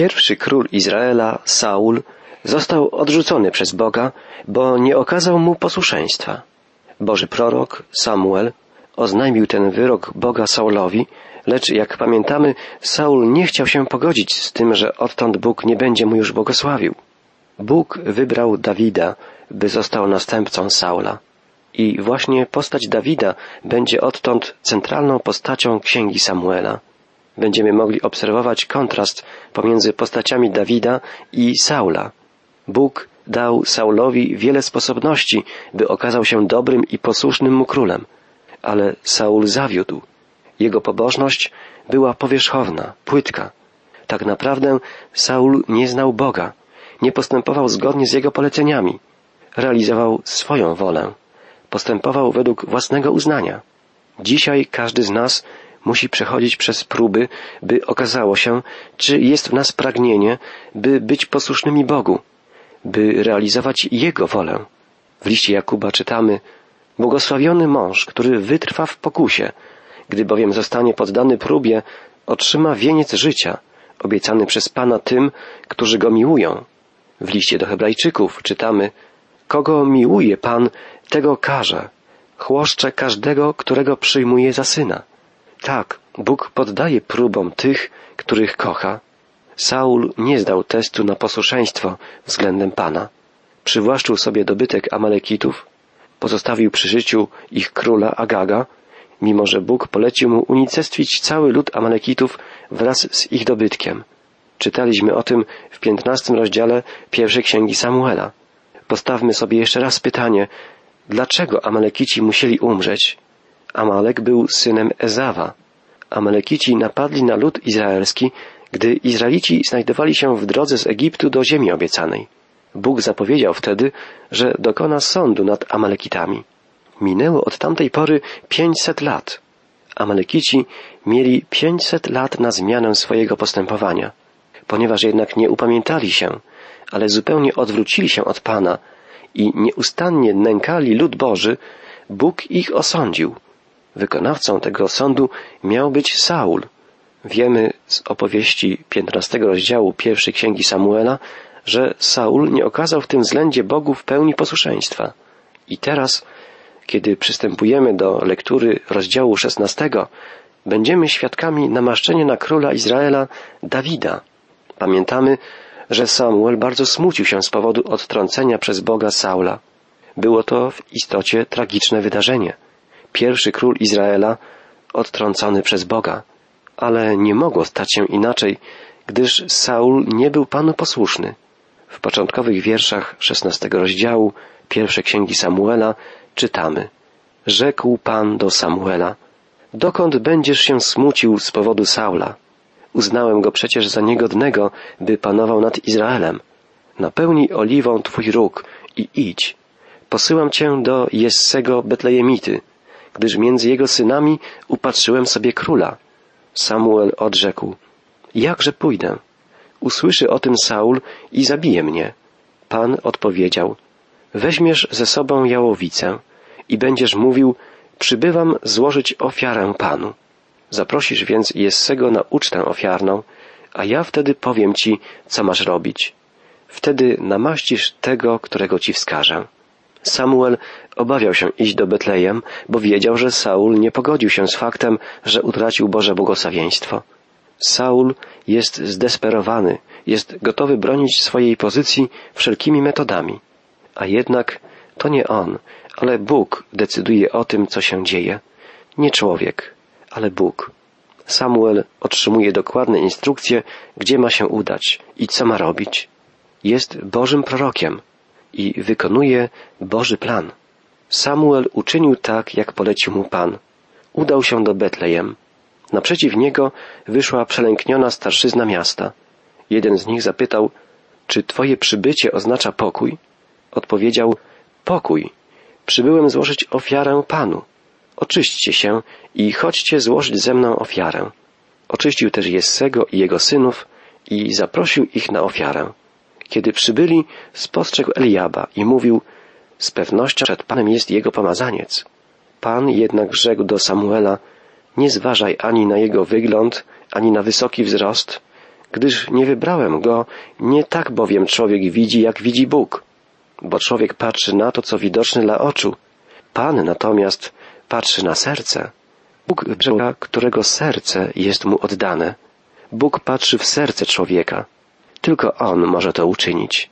Pierwszy król Izraela, Saul, został odrzucony przez Boga, bo nie okazał mu posłuszeństwa. Boży prorok Samuel oznajmił ten wyrok Boga Saulowi, lecz jak pamiętamy, Saul nie chciał się pogodzić z tym, że odtąd Bóg nie będzie mu już błogosławił. Bóg wybrał Dawida, by został następcą Saula. I właśnie postać Dawida będzie odtąd centralną postacią księgi Samuela. Będziemy mogli obserwować kontrast pomiędzy postaciami Dawida i Saula. Bóg dał Saulowi wiele sposobności, by okazał się dobrym i posłusznym mu królem, ale Saul zawiódł. Jego pobożność była powierzchowna, płytka. Tak naprawdę Saul nie znał Boga, nie postępował zgodnie z jego poleceniami, realizował swoją wolę, postępował według własnego uznania. Dzisiaj każdy z nas musi przechodzić przez próby, by okazało się, czy jest w nas pragnienie, by być posłusznymi Bogu, by realizować Jego wolę. W liście Jakuba czytamy Błogosławiony mąż, który wytrwa w pokusie, gdy bowiem zostanie poddany próbie, otrzyma wieniec życia, obiecany przez Pana tym, którzy go miłują. W liście do Hebrajczyków czytamy Kogo miłuje Pan, tego karze. Chłoszcze każdego, którego przyjmuje za syna. Tak, Bóg poddaje próbom tych, których kocha. Saul nie zdał testu na posłuszeństwo względem Pana. Przywłaszczył sobie dobytek Amalekitów, pozostawił przy życiu ich króla Agaga, mimo że Bóg polecił mu unicestwić cały lud Amalekitów wraz z ich dobytkiem. Czytaliśmy o tym w piętnastym rozdziale pierwszej księgi Samuela. Postawmy sobie jeszcze raz pytanie, dlaczego Amalekici musieli umrzeć? Amalek był synem Ezawa. Amalekici napadli na lud izraelski, gdy Izraelici znajdowali się w drodze z Egiptu do ziemi obiecanej. Bóg zapowiedział wtedy, że dokona sądu nad Amalekitami. Minęło od tamtej pory pięćset lat. Amalekici mieli pięćset lat na zmianę swojego postępowania. Ponieważ jednak nie upamiętali się, ale zupełnie odwrócili się od Pana i nieustannie nękali lud Boży, Bóg ich osądził. Wykonawcą tego sądu miał być Saul. Wiemy z opowieści 15 rozdziału pierwszej księgi Samuela, że Saul nie okazał w tym względzie Bogu w pełni posłuszeństwa. I teraz, kiedy przystępujemy do lektury rozdziału 16, będziemy świadkami namaszczenia na króla Izraela Dawida. Pamiętamy, że Samuel bardzo smucił się z powodu odtrącenia przez Boga Saula. Było to w istocie tragiczne wydarzenie. Pierwszy król Izraela odtrącony przez Boga. Ale nie mogło stać się inaczej, gdyż Saul nie był Panu posłuszny. W początkowych wierszach szesnastego rozdziału pierwszej księgi Samuela czytamy Rzekł Pan do Samuela Dokąd będziesz się smucił z powodu Saula? Uznałem go przecież za niegodnego, by panował nad Izraelem. Napełnij oliwą twój róg i idź. Posyłam cię do Jessego Betlejemity, gdyż między jego synami upatrzyłem sobie króla. Samuel odrzekł, jakże pójdę? Usłyszy o tym Saul i zabije mnie. Pan odpowiedział, weźmiesz ze sobą jałowicę i będziesz mówił, przybywam złożyć ofiarę Panu. Zaprosisz więc Jessego na ucztę ofiarną, a ja wtedy powiem ci, co masz robić. Wtedy namaścisz tego, którego ci wskażę. Samuel obawiał się iść do Betlejem, bo wiedział, że Saul nie pogodził się z faktem, że utracił Boże błogosławieństwo. Saul jest zdesperowany, jest gotowy bronić swojej pozycji wszelkimi metodami. A jednak to nie on, ale Bóg decyduje o tym, co się dzieje. Nie człowiek, ale Bóg. Samuel otrzymuje dokładne instrukcje, gdzie ma się udać i co ma robić. Jest Bożym prorokiem i wykonuje Boży plan. Samuel uczynił tak, jak polecił mu Pan. Udał się do Betlejem. Naprzeciw niego wyszła przelękniona starszyzna miasta. Jeden z nich zapytał, czy twoje przybycie oznacza pokój? Odpowiedział, pokój. Przybyłem złożyć ofiarę Panu. Oczyśćcie się i chodźcie złożyć ze mną ofiarę. Oczyścił też Jessego i jego synów i zaprosił ich na ofiarę. Kiedy przybyli, spostrzegł Eliaba i mówił, z pewnością przed Panem jest jego pomazaniec. Pan jednak rzekł do Samuela, nie zważaj ani na jego wygląd, ani na wysoki wzrost, gdyż nie wybrałem go, nie tak bowiem człowiek widzi, jak widzi Bóg, bo człowiek patrzy na to, co widoczne dla oczu. Pan natomiast patrzy na serce. Bóg człowieka, którego serce jest mu oddane. Bóg patrzy w serce człowieka. Tylko On może to uczynić.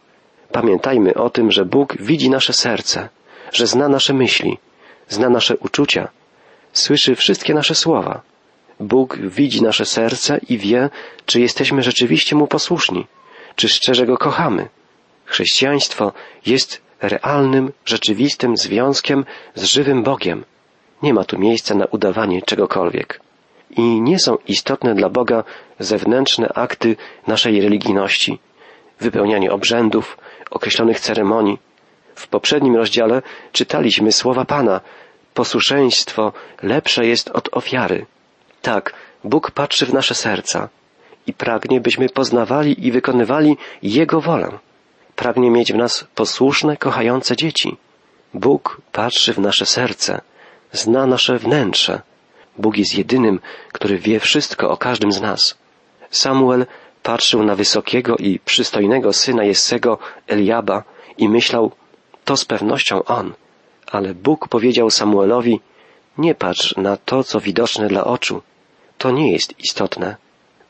Pamiętajmy o tym, że Bóg widzi nasze serce, że zna nasze myśli, zna nasze uczucia, słyszy wszystkie nasze słowa. Bóg widzi nasze serce i wie, czy jesteśmy rzeczywiście Mu posłuszni, czy szczerze Go kochamy. Chrześcijaństwo jest realnym, rzeczywistym związkiem z żywym Bogiem. Nie ma tu miejsca na udawanie czegokolwiek. I nie są istotne dla Boga zewnętrzne akty naszej religijności, wypełnianie obrzędów, określonych ceremonii. W poprzednim rozdziale czytaliśmy słowa Pana. Posłuszeństwo lepsze jest od ofiary. Tak, Bóg patrzy w nasze serca i pragnie, byśmy poznawali i wykonywali Jego wolę. Pragnie mieć w nas posłuszne, kochające dzieci. Bóg patrzy w nasze serce, zna nasze wnętrze. Bóg jest jedynym, który wie wszystko o każdym z nas. Samuel patrzył na wysokiego i przystojnego syna Jessego Eliaba i myślał, to z pewnością on. Ale Bóg powiedział Samuelowi, nie patrz na to, co widoczne dla oczu. To nie jest istotne.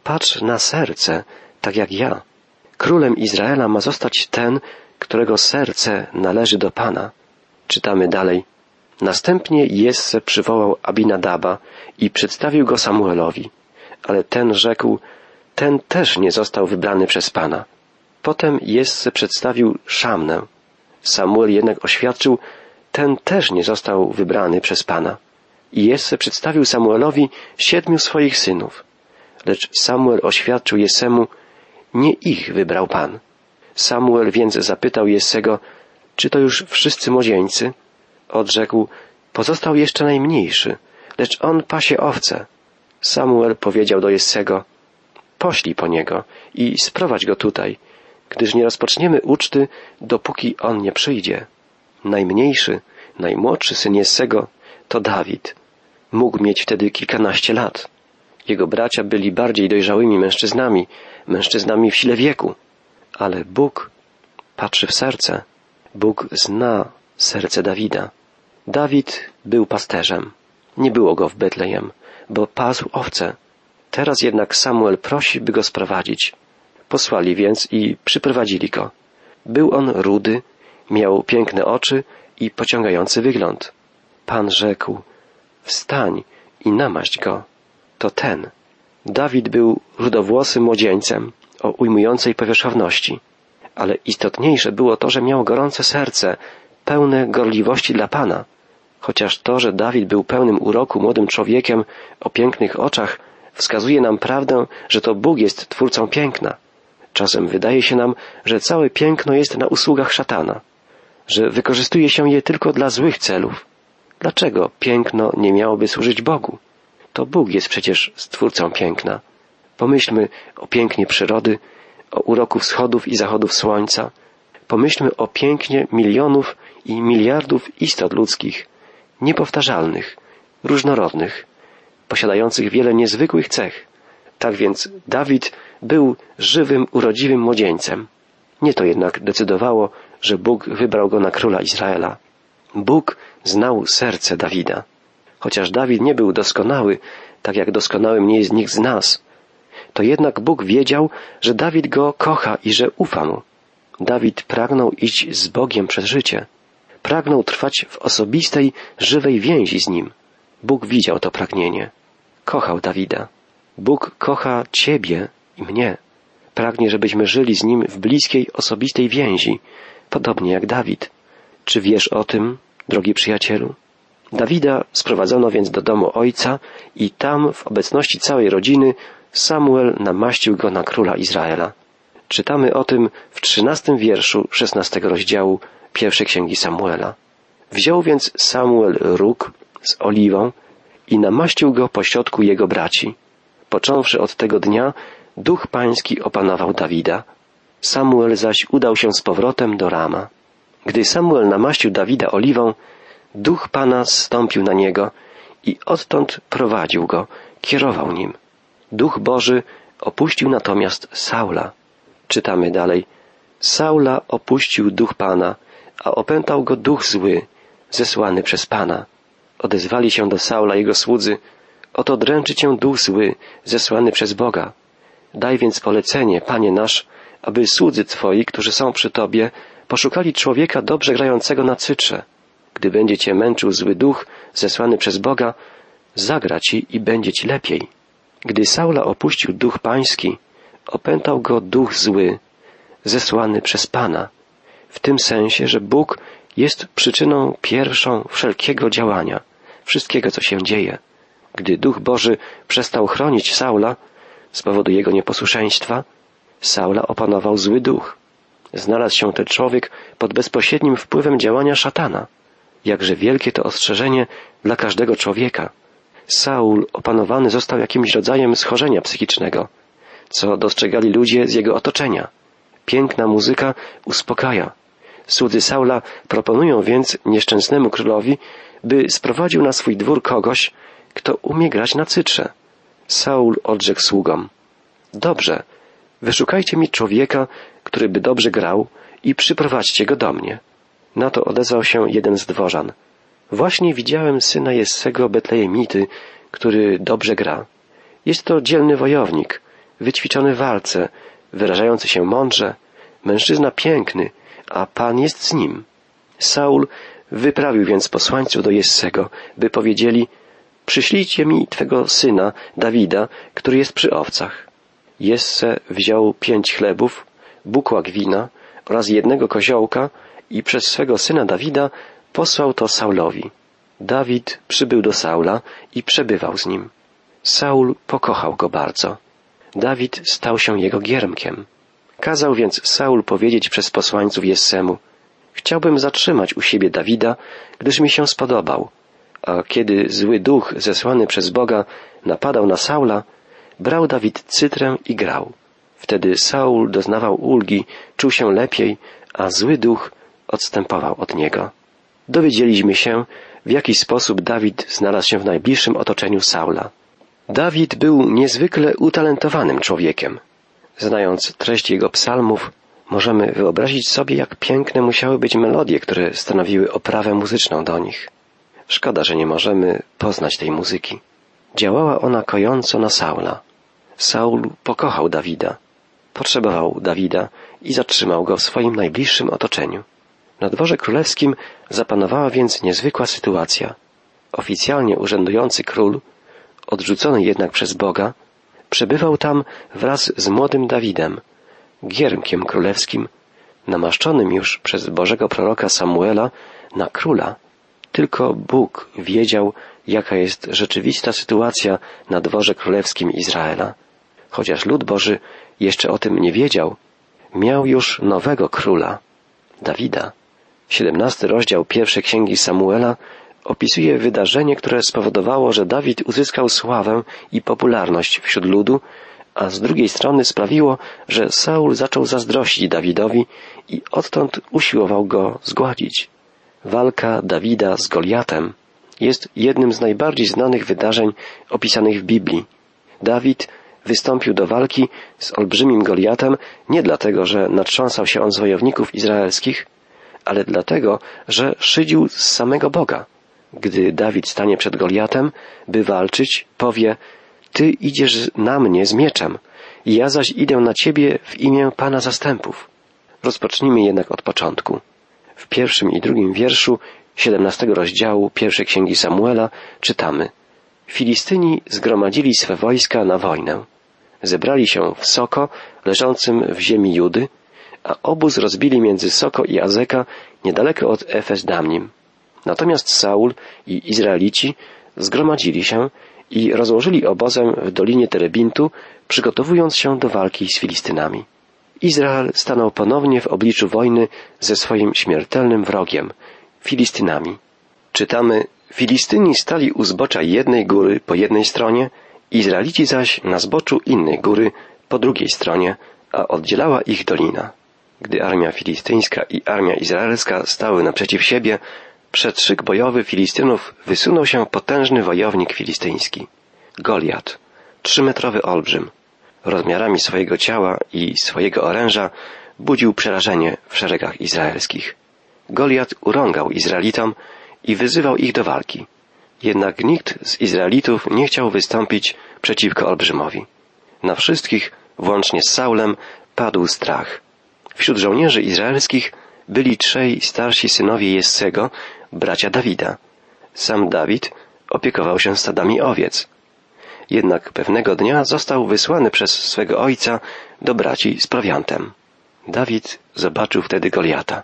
Patrz na serce, tak jak ja. Królem Izraela ma zostać ten, którego serce należy do Pana. Czytamy dalej. Następnie Jesse przywołał Abinadaba i przedstawił go Samuelowi. Ale ten rzekł, ten też nie został wybrany przez Pana. Potem Jesse przedstawił Szamnę. Samuel jednak oświadczył, ten też nie został wybrany przez Pana. I Jesse przedstawił Samuelowi siedmiu swoich synów. Lecz Samuel oświadczył Jesemu, nie ich wybrał Pan. Samuel więc zapytał Jessego, czy to już wszyscy młodzieńcy? Odrzekł, pozostał jeszcze najmniejszy, lecz on pasie owce. Samuel powiedział do Jessego, poślij po niego i sprowadź go tutaj, gdyż nie rozpoczniemy uczty, dopóki on nie przyjdzie. Najmniejszy, najmłodszy syn Jessego to Dawid. Mógł mieć wtedy kilkanaście lat. Jego bracia byli bardziej dojrzałymi mężczyznami, mężczyznami w sile wieku. Ale Bóg patrzy w serce. Bóg zna serce Dawida. Dawid był pasterzem. Nie było go w Betlejem, bo pasł owce. Teraz jednak Samuel prosi, by go sprowadzić. Posłali więc i przyprowadzili go. Był on rudy, miał piękne oczy i pociągający wygląd. Pan rzekł, wstań i namaść go. To ten. Dawid był rudowłosym młodzieńcem o ujmującej powierzchowności, ale istotniejsze było to, że miał gorące serce, pełne gorliwości dla Pana. Chociaż to, że Dawid był pełnym uroku młodym człowiekiem o pięknych oczach, wskazuje nam prawdę, że to Bóg jest twórcą piękna. Czasem wydaje się nam, że całe piękno jest na usługach szatana, że wykorzystuje się je tylko dla złych celów. Dlaczego piękno nie miałoby służyć Bogu? To Bóg jest przecież stwórcą piękna. Pomyślmy o pięknie przyrody, o uroku wschodów i zachodów słońca. Pomyślmy o pięknie milionów i miliardów istot ludzkich, niepowtarzalnych, różnorodnych, posiadających wiele niezwykłych cech. Tak więc Dawid był żywym, urodziwym młodzieńcem. Nie to jednak decydowało, że Bóg wybrał go na króla Izraela. Bóg znał serce Dawida. Chociaż Dawid nie był doskonały, tak jak doskonałym nie jest nikt z nas, to jednak Bóg wiedział, że Dawid go kocha i że ufa mu. Dawid pragnął iść z Bogiem przez życie. Pragnął trwać w osobistej, żywej więzi z nim. Bóg widział to pragnienie. Kochał Dawida. Bóg kocha Ciebie i mnie. Pragnie, żebyśmy żyli z Nim w bliskiej, osobistej więzi, podobnie jak Dawid. Czy wiesz o tym, drogi przyjacielu? Dawida sprowadzono więc do domu ojca i tam, w obecności całej rodziny, Samuel namaścił go na króla Izraela. Czytamy o tym w trzynastym wierszu szesnastego rozdziału pierwszej księgi Samuela. Wziął więc Samuel róg z oliwą i namaścił go pośrodku jego braci. Począwszy od tego dnia, duch pański opanował Dawida. Samuel zaś udał się z powrotem do Rama. Gdy Samuel namaścił Dawida oliwą, duch Pana zstąpił na niego i odtąd prowadził go, kierował nim. Duch Boży Opuścił natomiast Saula. Czytamy dalej. Saula opuścił duch Pana, a opętał go duch zły, zesłany przez Pana. Odezwali się do Saula jego słudzy, oto dręczy cię duch zły, zesłany przez Boga. Daj więc polecenie, Panie nasz, aby słudzy Twoi, którzy są przy Tobie, poszukali człowieka dobrze grającego na cytrze. Gdy będzie Cię męczył zły duch, zesłany przez Boga, zagra Ci i będzie Ci lepiej. Gdy Saula opuścił duch pański, opętał go duch zły, zesłany przez Pana, w tym sensie, że Bóg jest przyczyną pierwszą wszelkiego działania, wszystkiego, co się dzieje. Gdy Duch Boży przestał chronić Saula z powodu jego nieposłuszeństwa, Saula opanował zły duch. Znalazł się ten człowiek pod bezpośrednim wpływem działania szatana. Jakże wielkie to ostrzeżenie dla każdego człowieka. Saul opanowany został jakimś rodzajem schorzenia psychicznego, co dostrzegali ludzie z jego otoczenia. Piękna muzyka uspokaja. Słudzy Saula proponują więc nieszczęsnemu królowi, by sprowadził na swój dwór kogoś, kto umie grać na cytrze. Saul odrzekł sługom. Dobrze, wyszukajcie mi człowieka, który by dobrze grał i przyprowadźcie go do mnie. Na to odezwał się jeden z dworzan. Właśnie widziałem syna Jessego Betlejemity, który dobrze gra. Jest to dzielny wojownik, wyćwiczony w walce, wyrażający się mądrze, mężczyzna piękny, a Pan jest z nim. Saul wyprawił więc posłańców do Jessego, by powiedzieli, przyślijcie mi twego syna, Dawida, który jest przy owcach. Jesse wziął pięć chlebów, bukłak wina oraz jednego koziołka i przez swego syna Dawida posłał to Saulowi. Dawid przybył do Saula i przebywał z nim. Saul pokochał go bardzo. Dawid stał się jego giermkiem. Kazał więc Saul powiedzieć przez posłańców Jessemu, chciałbym zatrzymać u siebie Dawida, gdyż mi się spodobał. A kiedy zły duch zesłany przez Boga napadał na Saula, brał Dawid cytrę i grał. Wtedy Saul doznawał ulgi, czuł się lepiej, a zły duch odstępował od niego. Dowiedzieliśmy się, w jaki sposób Dawid znalazł się w najbliższym otoczeniu Saula. Dawid był niezwykle utalentowanym człowiekiem. Znając treść jego psalmów, możemy wyobrazić sobie, jak piękne musiały być melodie, które stanowiły oprawę muzyczną do nich. Szkoda, że nie możemy poznać tej muzyki. Działała ona kojąco na Saula. Saul pokochał Dawida, potrzebował Dawida i zatrzymał go w swoim najbliższym otoczeniu. Na dworze królewskim zapanowała więc niezwykła sytuacja. Oficjalnie urzędujący król, odrzucony jednak przez Boga, przebywał tam wraz z młodym Dawidem, giermkiem królewskim, namaszczonym już przez Bożego proroka Samuela na króla. Tylko Bóg wiedział, jaka jest rzeczywista sytuacja na dworze królewskim Izraela. Chociaż lud Boży jeszcze o tym nie wiedział, miał już nowego króla, Dawida. Siedemnasty rozdział pierwszej księgi Samuela opisuje wydarzenie, które spowodowało, że Dawid uzyskał sławę i popularność wśród ludu, a z drugiej strony sprawiło, że Saul zaczął zazdrościć Dawidowi i odtąd usiłował go zgładzić. Walka Dawida z Goliatem jest jednym z najbardziej znanych wydarzeń opisanych w Biblii. Dawid wystąpił do walki z olbrzymim Goliatem nie dlatego, że natrząsał się on z wojowników izraelskich, ale dlatego, że szydził z samego Boga. Gdy Dawid stanie przed Goliatem, by walczyć, powie, Ty idziesz na mnie z mieczem, ja zaś idę na Ciebie w imię Pana zastępów. Rozpocznijmy jednak od początku. W pierwszym i drugim wierszu siedemnastego rozdziału pierwszej księgi Samuela czytamy Filistyni zgromadzili swe wojska na wojnę. Zebrali się w Soko, leżącym w ziemi Judy, a obóz rozbili między Soko i Azeka niedaleko od Efes Damnim. Natomiast Saul i Izraelici zgromadzili się i rozłożyli obozem w dolinie Terebintu, przygotowując się do walki z Filistynami. Izrael stanął ponownie w obliczu wojny ze swoim śmiertelnym wrogiem, Filistynami. Czytamy, Filistyni stali u zbocza jednej góry po jednej stronie, Izraelici zaś na zboczu innej góry po drugiej stronie, a oddzielała ich dolina. Gdy armia filistyńska i armia izraelska stały naprzeciw siebie, przed szyk bojowy Filistynów wysunął się potężny wojownik filistyński. Goliat, trzymetrowy olbrzym. Rozmiarami swojego ciała i swojego oręża budził przerażenie w szeregach izraelskich. Goliat urągał Izraelitom i wyzywał ich do walki. Jednak nikt z Izraelitów nie chciał wystąpić przeciwko olbrzymowi. Na wszystkich, włącznie z Saulem, padł strach. Wśród żołnierzy izraelskich byli trzej starsi synowie Jessego, bracia Dawida. Sam Dawid opiekował się stadami owiec. Jednak pewnego dnia został wysłany przez swego ojca do braci z prowiantem. Dawid zobaczył wtedy Goliata.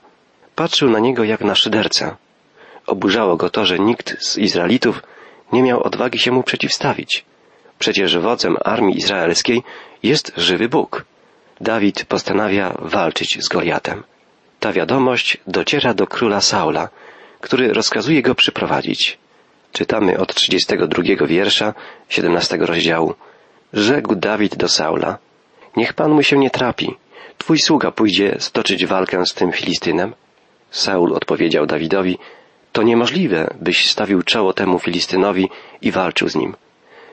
Patrzył na niego jak na szydercę. Oburzało go to, że nikt z Izraelitów nie miał odwagi się mu przeciwstawić. Przecież wodzem armii izraelskiej jest żywy Bóg. Dawid postanawia walczyć z Goliatem. Ta wiadomość dociera do króla Saula, który rozkazuje go przyprowadzić. Czytamy od 32 wiersza 17 rozdziału. Rzekł Dawid do Saula, niech pan mu się nie trapi. Twój sługa pójdzie stoczyć walkę z tym Filistynem. Saul odpowiedział Dawidowi, to niemożliwe, byś stawił czoło temu Filistynowi i walczył z nim.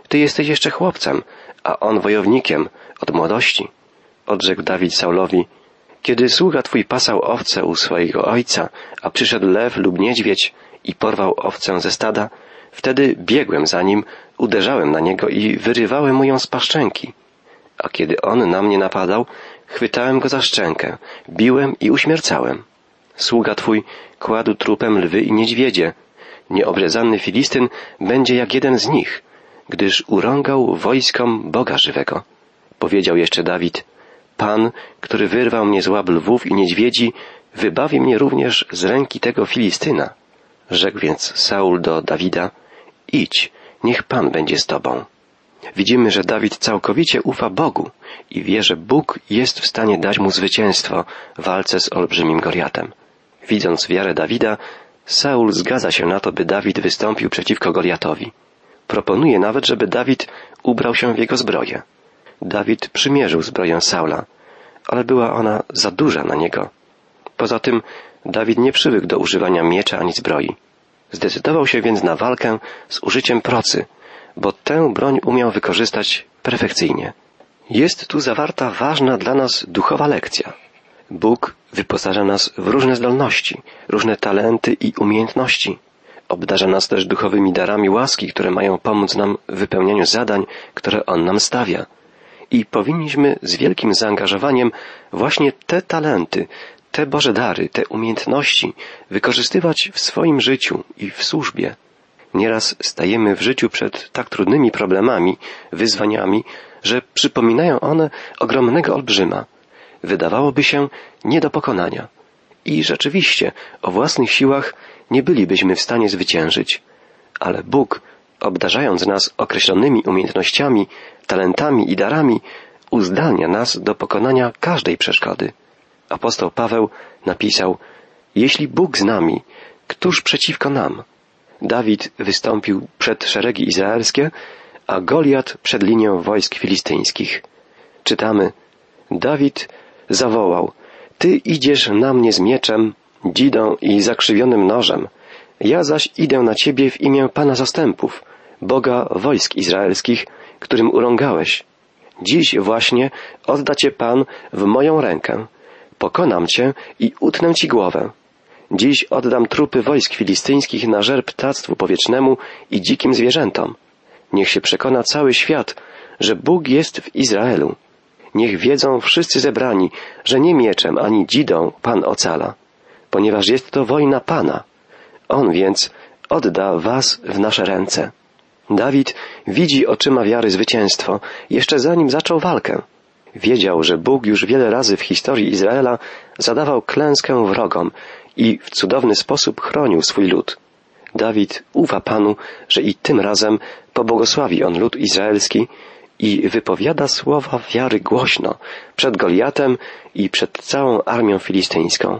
Ty jesteś jeszcze chłopcem, a on wojownikiem od młodości. Odrzekł Dawid Saulowi, kiedy sługa twój pasał owce u swojego ojca, a przyszedł lew lub niedźwiedź i porwał owcę ze stada, wtedy biegłem za nim, uderzałem na niego i wyrywałem mu ją z paszczęki. A kiedy on na mnie napadał, chwytałem go za szczękę, biłem i uśmiercałem. Sługa twój kładł trupem lwy i niedźwiedzie. Nieobrezany Filistyn będzie jak jeden z nich, gdyż urągał wojskom Boga żywego. Powiedział jeszcze Dawid, Pan, który wyrwał mnie z łap lwów i niedźwiedzi, wybawi mnie również z ręki tego Filistyna. Rzekł więc Saul do Dawida, idź, niech Pan będzie z tobą. Widzimy, że Dawid całkowicie ufa Bogu i wie, że Bóg jest w stanie dać mu zwycięstwo w walce z olbrzymim Goliatem. Widząc wiarę Dawida, Saul zgadza się na to, by Dawid wystąpił przeciwko Goliatowi. Proponuje nawet, żeby Dawid ubrał się w jego zbroję. Dawid przymierzył zbroję Saula, ale była ona za duża na niego. Poza tym Dawid nie przywykł do używania miecza ani zbroi. Zdecydował się więc na walkę z użyciem procy, bo tę broń umiał wykorzystać perfekcyjnie. Jest tu zawarta ważna dla nas duchowa lekcja. Bóg wyposaża nas w różne zdolności, różne talenty i umiejętności. Obdarza nas też duchowymi darami łaski, które mają pomóc nam w wypełnianiu zadań, które On nam stawia. I powinniśmy z wielkim zaangażowaniem właśnie te talenty, te Boże dary, te umiejętności wykorzystywać w swoim życiu i w służbie. Nieraz stajemy w życiu przed tak trudnymi problemami, wyzwaniami, że przypominają one ogromnego olbrzyma. Wydawałoby się nie do pokonania. I rzeczywiście o własnych siłach nie bylibyśmy w stanie zwyciężyć. Ale Bóg, obdarzając nas określonymi umiejętnościami, talentami i darami, uzdalnia nas do pokonania każdej przeszkody. Apostoł Paweł napisał, jeśli Bóg z nami, któż przeciwko nam? Dawid wystąpił przed szeregi izraelskie, a Goliat przed linią wojsk filistyńskich. Czytamy, Dawid zawołał, Ty idziesz na mnie z mieczem, dzidą i zakrzywionym nożem, ja zaś idę na Ciebie w imię Pana zastępów, Boga wojsk izraelskich, którym urągałeś. Dziś właśnie odda Cię Pan w moją rękę. Pokonam Cię i utnę Ci głowę. Dziś oddam trupy wojsk filistyńskich na żer ptactwu powietrznemu i dzikim zwierzętom. Niech się przekona cały świat, że Bóg jest w Izraelu. Niech wiedzą wszyscy zebrani, że nie mieczem ani dzidą Pan ocala, ponieważ jest to wojna Pana. On więc odda was w nasze ręce. Dawid widzi oczyma wiary zwycięstwo, jeszcze zanim zaczął walkę. Wiedział, że Bóg już wiele razy w historii Izraela zadawał klęskę wrogom i w cudowny sposób chronił swój lud. Dawid ufa Panu, że i tym razem pobłogosławi on lud izraelski i wypowiada słowa wiary głośno przed Goliatem i przed całą armią filistyńską.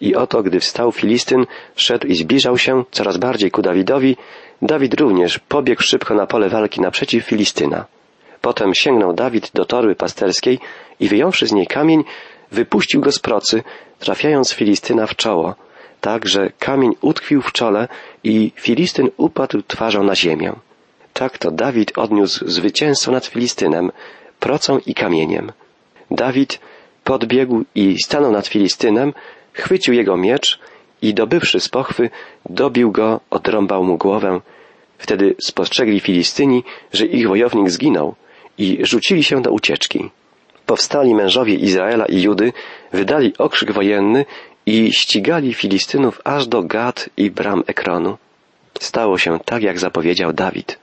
I oto, gdy wstał Filistyn, szedł i zbliżał się coraz bardziej ku Dawidowi, Dawid również pobiegł szybko na pole walki naprzeciw Filistyna. Potem sięgnął Dawid do torby pasterskiej i wyjąwszy z niej kamień, wypuścił go z procy, trafiając Filistyna w czoło, tak że kamień utkwił w czole i Filistyn upadł twarzą na ziemię. Tak to Dawid odniósł zwycięstwo nad Filistynem, procą i kamieniem. Dawid podbiegł i stanął nad Filistynem, chwycił jego miecz i dobywszy z pochwy, dobił go, odrąbał mu głowę. Wtedy spostrzegli Filistyni, że ich wojownik zginął i rzucili się do ucieczki. Powstali mężowie Izraela i Judy, wydali okrzyk wojenny i ścigali Filistynów aż do Gad i bram Ekronu. Stało się tak, jak zapowiedział Dawid.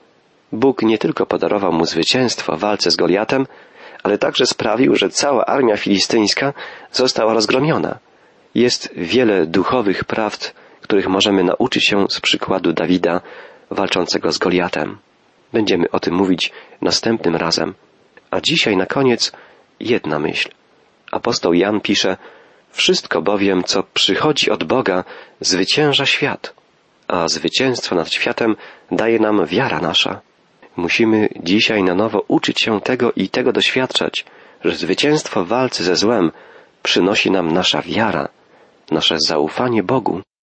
Bóg nie tylko podarował mu zwycięstwo w walce z Goliatem, ale także sprawił, że cała armia filistyńska została rozgromiona. Jest wiele duchowych prawd, których możemy nauczyć się z przykładu Dawida walczącego z Goliatem. Będziemy o tym mówić następnym razem. A dzisiaj na koniec jedna myśl. Apostoł Jan pisze, wszystko bowiem, co przychodzi od Boga, zwycięża świat, a zwycięstwo nad światem daje nam wiara nasza. Musimy dzisiaj na nowo uczyć się tego i tego doświadczać, że zwycięstwo w walce ze złem przynosi nam nasza wiara, nasze zaufanie Bogu.